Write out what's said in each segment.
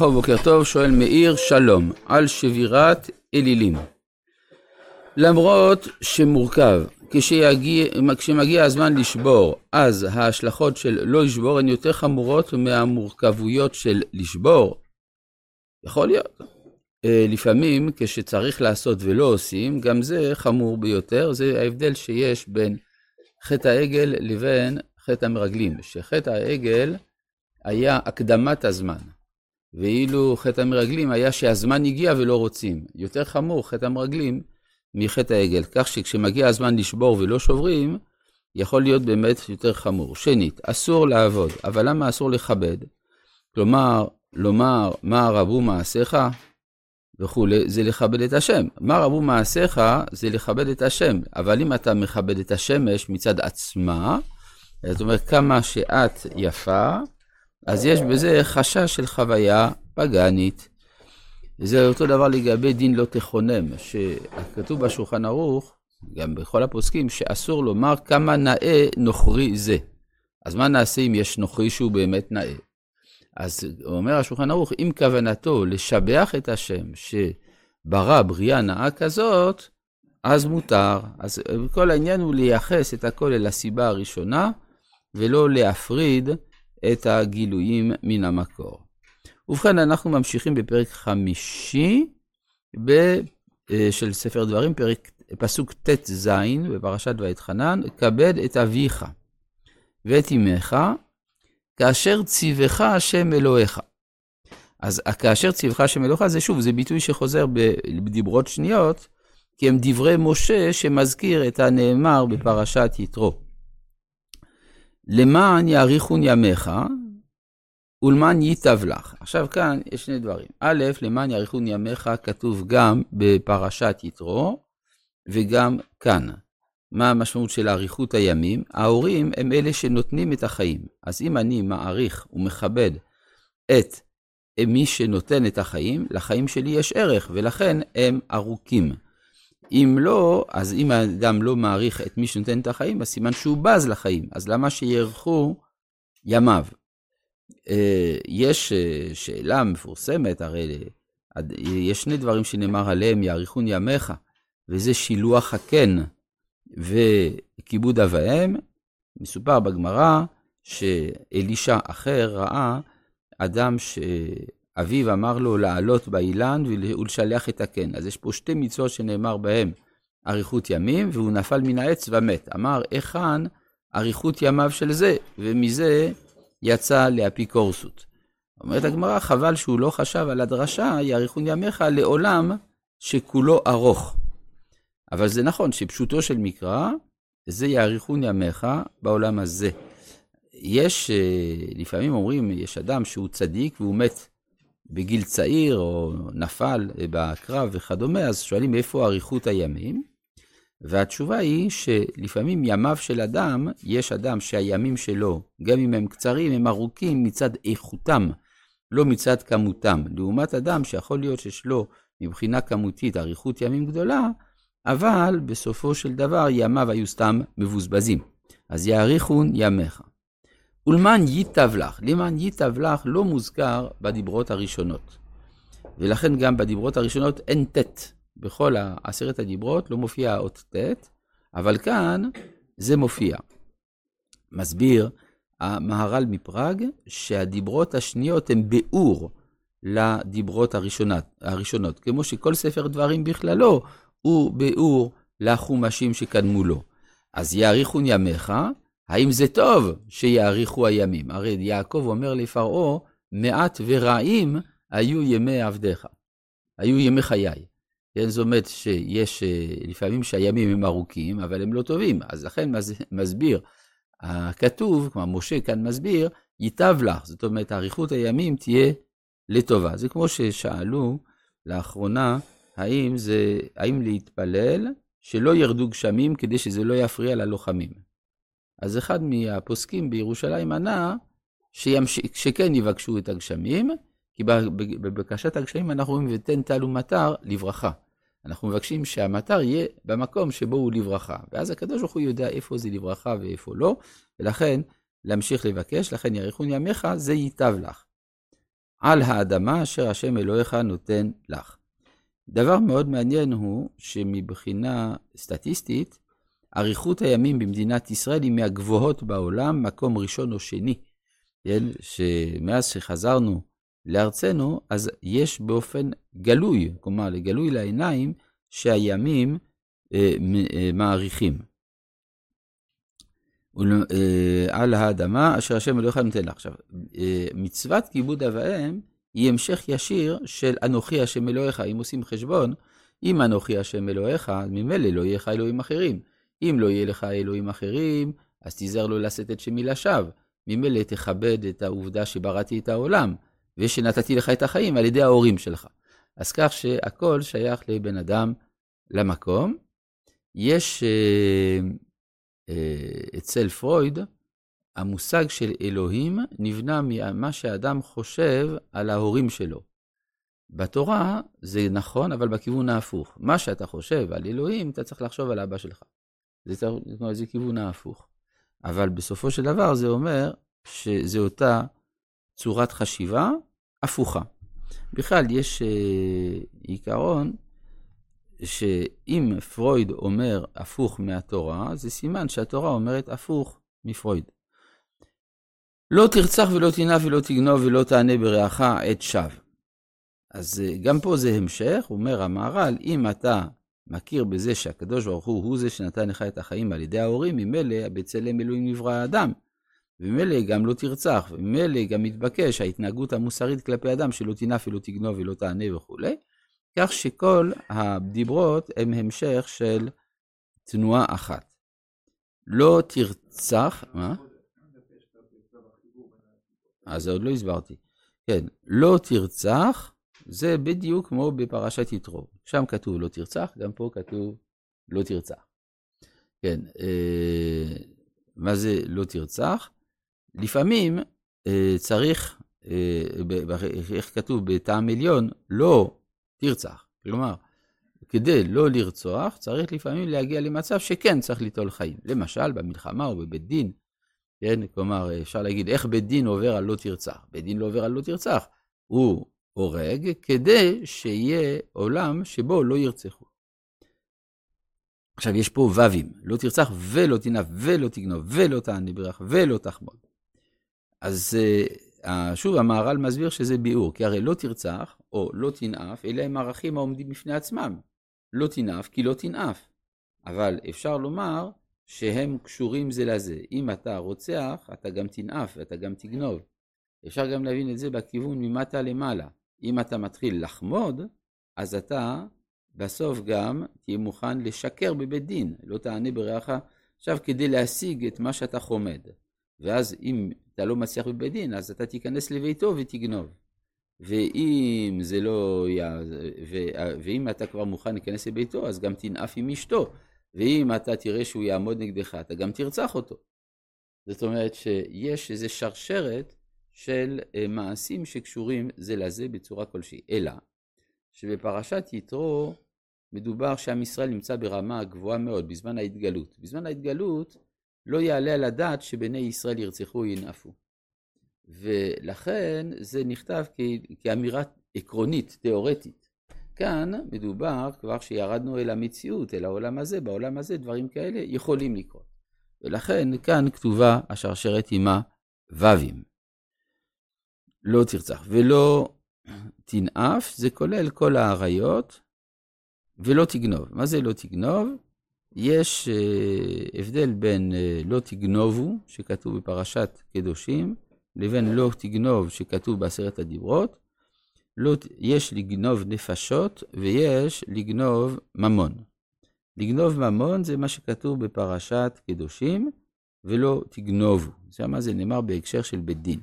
בוקר טוב, שואל מאיר, שלום, על שבירת אלילים. למרות שמורכב, כשיגיע, כשמגיע הזמן לשבור, אז ההשלכות של לא לשבור הן יותר חמורות מהמורכבויות של לשבור. יכול להיות. אה, לפעמים כשצריך לעשות ולא עושים, גם זה חמור ביותר, זה ההבדל שיש בין חטא העגל לבין חטא המרגלים, שחטא העגל היה הקדמת הזמן. ואילו חטא המרגלים היה שהזמן הגיע ולא רוצים. יותר חמור חטא המרגלים מחטא העגל. כך שכשמגיע הזמן לשבור ולא שוברים, יכול להיות באמת יותר חמור. שנית, אסור לעבוד, אבל למה אסור לכבד? כלומר, לומר מה רבו מעשיך וכולי, זה לכבד את השם. מה רבו מעשיך זה לכבד את השם, אבל אם אתה מכבד את השמש מצד עצמה, זאת אומרת כמה שאת יפה, אז יש בזה חשש של חוויה פגאנית. זה אותו דבר לגבי דין לא תכונם, שכתוב בשולחן ערוך, גם בכל הפוסקים, שאסור לומר כמה נאה נוכרי זה. אז מה נעשה אם יש נוכרי שהוא באמת נאה? אז אומר השולחן ערוך, אם כוונתו לשבח את השם שברא בריאה נאה כזאת, אז מותר. אז כל העניין הוא לייחס את הכל אל הסיבה הראשונה, ולא להפריד את הגילויים מן המקור. ובכן, אנחנו ממשיכים בפרק חמישי ב, אה, של ספר דברים, פרק, פסוק ט"ז בפרשת ואתחנן, כבד את אביך ואת אמך, כאשר ציווך השם אלוהיך. אז כאשר ציווך השם אלוהיך, זה שוב, זה ביטוי שחוזר בדיברות שניות, כי הם דברי משה שמזכיר את הנאמר בפרשת יתרו. למען יאריכון ימיך, ולמען ייטב לך. עכשיו כאן יש שני דברים. א', למען יאריכון ימיך כתוב גם בפרשת יתרו, וגם כאן. מה המשמעות של אריכות הימים? ההורים הם אלה שנותנים את החיים. אז אם אני מעריך ומכבד את מי שנותן את החיים, לחיים שלי יש ערך, ולכן הם ארוכים. אם לא, אז אם האדם לא מעריך את מי שנותן את החיים, אז סימן שהוא בז לחיים. אז למה שיארכו ימיו? אה, יש אה, שאלה מפורסמת, הרי יש שני דברים שנאמר עליהם, יאריכון ימיך, וזה שילוח הקן וכיבוד אב ואם. מסופר בגמרא שאלישע אחר ראה אדם ש... אביו אמר לו לעלות באילן ולשלח את הקן. אז יש פה שתי מצוות שנאמר בהם אריכות ימים, והוא נפל מן העץ ומת. אמר, היכן אריכות ימיו של זה? ומזה יצא לאפיקורסות. אומרת הגמרא, חבל שהוא לא חשב על הדרשה, יאריכון ימיך לעולם שכולו ארוך. אבל זה נכון שפשוטו של מקרא, זה יאריכון ימיך בעולם הזה. יש, אה, לפעמים אומרים, יש אדם שהוא צדיק והוא מת בגיל צעיר או נפל בקרב וכדומה, אז שואלים איפה אריכות הימים? והתשובה היא שלפעמים ימיו של אדם, יש אדם שהימים שלו, גם אם הם קצרים, הם ארוכים מצד איכותם, לא מצד כמותם. לעומת אדם שיכול להיות שיש לו מבחינה כמותית אריכות ימים גדולה, אבל בסופו של דבר ימיו היו סתם מבוזבזים. אז יאריכון ימיך. ולמען ייטב לך, למען ייטב לך לא מוזכר בדיברות הראשונות. ולכן גם בדיברות הראשונות אין ט'. בכל עשרת הדיברות לא מופיע האות ט', אבל כאן זה מופיע. מסביר המהר"ל מפראג שהדיברות השניות הן ביאור לדיברות הראשונות, הראשונות, כמו שכל ספר דברים בכללו הוא ביאור לחומשים שקדמו לו. אז יאריכון ימיך, האם זה טוב שיאריכו הימים? הרי יעקב אומר לפרעה, מעט ורעים היו ימי עבדיך, היו ימי חיי. כן, זאת אומרת שיש אה, לפעמים שהימים הם ארוכים, אבל הם לא טובים. אז לכן מסביר הכתוב, כלומר משה כאן מסביר, ייטב לך. זאת אומרת, אריכות הימים תהיה לטובה. זה כמו ששאלו לאחרונה, האם, זה, האם להתפלל שלא ירדו גשמים כדי שזה לא יפריע ללוחמים. אז אחד מהפוסקים בירושלים ענה שימש... שכן יבקשו את הגשמים, כי בבקשת הגשמים אנחנו אומרים ותן טל ומטר לברכה. אנחנו מבקשים שהמטר יהיה במקום שבו הוא לברכה. ואז הקדוש ברוך הוא יודע איפה זה לברכה ואיפה לא, ולכן להמשיך לבקש, לכן יאריכון ימיך, זה ייטב לך. על האדמה אשר השם אלוהיך נותן לך. דבר מאוד מעניין הוא שמבחינה סטטיסטית, אריכות הימים במדינת ישראל היא מהגבוהות בעולם, מקום ראשון או שני. כן, שמאז שחזרנו לארצנו, אז יש באופן גלוי, כלומר, לגלוי לעיניים, שהימים אה, אה, מעריכים. אה, על האדמה אשר השם אלוהיך נותן לך. עכשיו, אה, מצוות כיבוד אב ואם היא המשך ישיר של אנוכי השם אלוהיך. אם עושים חשבון, אם אנוכי השם אלוהיך, ממילא לא יהיה לך אלוהים אחרים. אם לא יהיה לך אלוהים אחרים, אז תיזהר לא לשאת את שמי לשווא. ממילא תכבד את העובדה שבראתי את העולם, ושנתתי לך את החיים על ידי ההורים שלך. אז כך שהכל שייך לבן אדם למקום. יש אה, אה, אצל פרויד, המושג של אלוהים נבנה ממה שאדם חושב על ההורים שלו. בתורה זה נכון, אבל בכיוון ההפוך. מה שאתה חושב על אלוהים, אתה צריך לחשוב על אבא שלך. זה, זה כיוון ההפוך. אבל בסופו של דבר זה אומר שזו אותה צורת חשיבה הפוכה. בכלל, יש אה, עיקרון שאם פרויד אומר הפוך מהתורה, זה סימן שהתורה אומרת הפוך מפרויד. לא תרצח ולא תנאף ולא תגנוב ולא תענה ברעך עת שווא. אז אה, גם פה זה המשך, אומר המהר"ל, אם אתה מכיר בזה שהקדוש ברוך הוא הוא זה שנתן לך את החיים על ידי ההורים, ממילא בצלם אלוהים נברא האדם. וממילא גם לא תרצח, וממילא גם מתבקש ההתנהגות המוסרית כלפי אדם שלא תנאף ולא תגנוב ולא תענה וכולי. כך שכל הדיברות הם המשך של תנועה אחת. לא תרצח, מה? אז עוד לא הסברתי. כן, לא תרצח, זה בדיוק כמו בפרשת יתרו. שם כתוב לא תרצח, גם פה כתוב לא תרצח. כן, אה, מה זה לא תרצח? לפעמים אה, צריך, אה, איך כתוב בטעם עליון, לא תרצח. כלומר, כדי לא לרצוח, צריך לפעמים להגיע למצב שכן צריך ליטול חיים. למשל, במלחמה או בבית דין, כן? כלומר, אפשר להגיד, איך בית דין עובר על לא תרצח? בית דין לא עובר על לא תרצח. הוא הורג כדי שיהיה עולם שבו לא ירצחו. עכשיו, יש פה ו"ים, לא תרצח ולא תנאף ולא תגנוב ולא תענה ברך ולא תחמוד. אז אה, שוב, המהר"ל מסביר שזה ביאור, כי הרי לא תרצח או לא תנאף, אלה הם ערכים העומדים בפני עצמם. לא תנאף כי לא תנאף. אבל אפשר לומר שהם קשורים זה לזה. אם אתה רוצח, אתה גם תנאף ואתה גם תגנוב. אפשר גם להבין את זה בכיוון ממטה למעלה. אם אתה מתחיל לחמוד, אז אתה בסוף גם תהיה מוכן לשקר בבית דין, לא תענה ברעך. עכשיו, כדי להשיג את מה שאתה חומד, ואז אם אתה לא מצליח בבית דין, אז אתה תיכנס לביתו ותגנוב. ואם זה לא, ואם אתה כבר מוכן להיכנס לביתו, אז גם תנאף עם אשתו. ואם אתה תראה שהוא יעמוד נגדך, אתה גם תרצח אותו. זאת אומרת שיש איזו שרשרת של אה, מעשים שקשורים זה לזה בצורה כלשהי. אלא שבפרשת יתרו מדובר שעם ישראל נמצא ברמה גבוהה מאוד בזמן ההתגלות. בזמן ההתגלות לא יעלה על הדעת שבני ישראל ירצחו או ינאפו. ולכן זה נכתב כ- כאמירה עקרונית, תיאורטית. כאן מדובר כבר שירדנו אל המציאות, אל העולם הזה, בעולם הזה דברים כאלה יכולים לקרות. ולכן כאן כתובה השרשרת עימה ו"ים. לא תרצח ולא תנאף, זה כולל כל האריות, ולא תגנוב. מה זה לא תגנוב? יש uh, הבדל בין uh, לא תגנובו, שכתוב בפרשת קדושים, לבין לא תגנוב שכתוב בעשרת הדיברות, לא, יש לגנוב נפשות ויש לגנוב ממון. לגנוב ממון זה מה שכתוב בפרשת קדושים, ולא תגנובו. שם זה נאמר בהקשר של בית דין.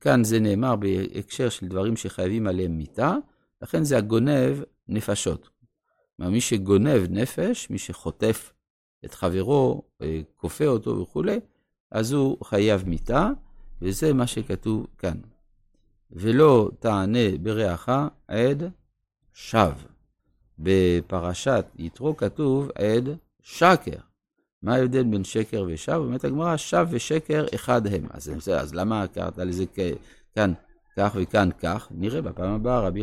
כאן זה נאמר בהקשר של דברים שחייבים עליהם מיתה, לכן זה הגונב נפשות. כלומר, מי שגונב נפש, מי שחוטף את חברו, אה, כופה אותו וכולי, אז הוא חייב מיתה. וזה מה שכתוב כאן. ולא תענה ברעך עד שווא. בפרשת יתרו כתוב עד שקר. מה ההבדל בין שקר ושווא? אומרת הגמרא, שווא ושקר אחד הם. אז, אז למה קראת לזה כאן כך וכאן כך, נראה בפעם הבאה רבי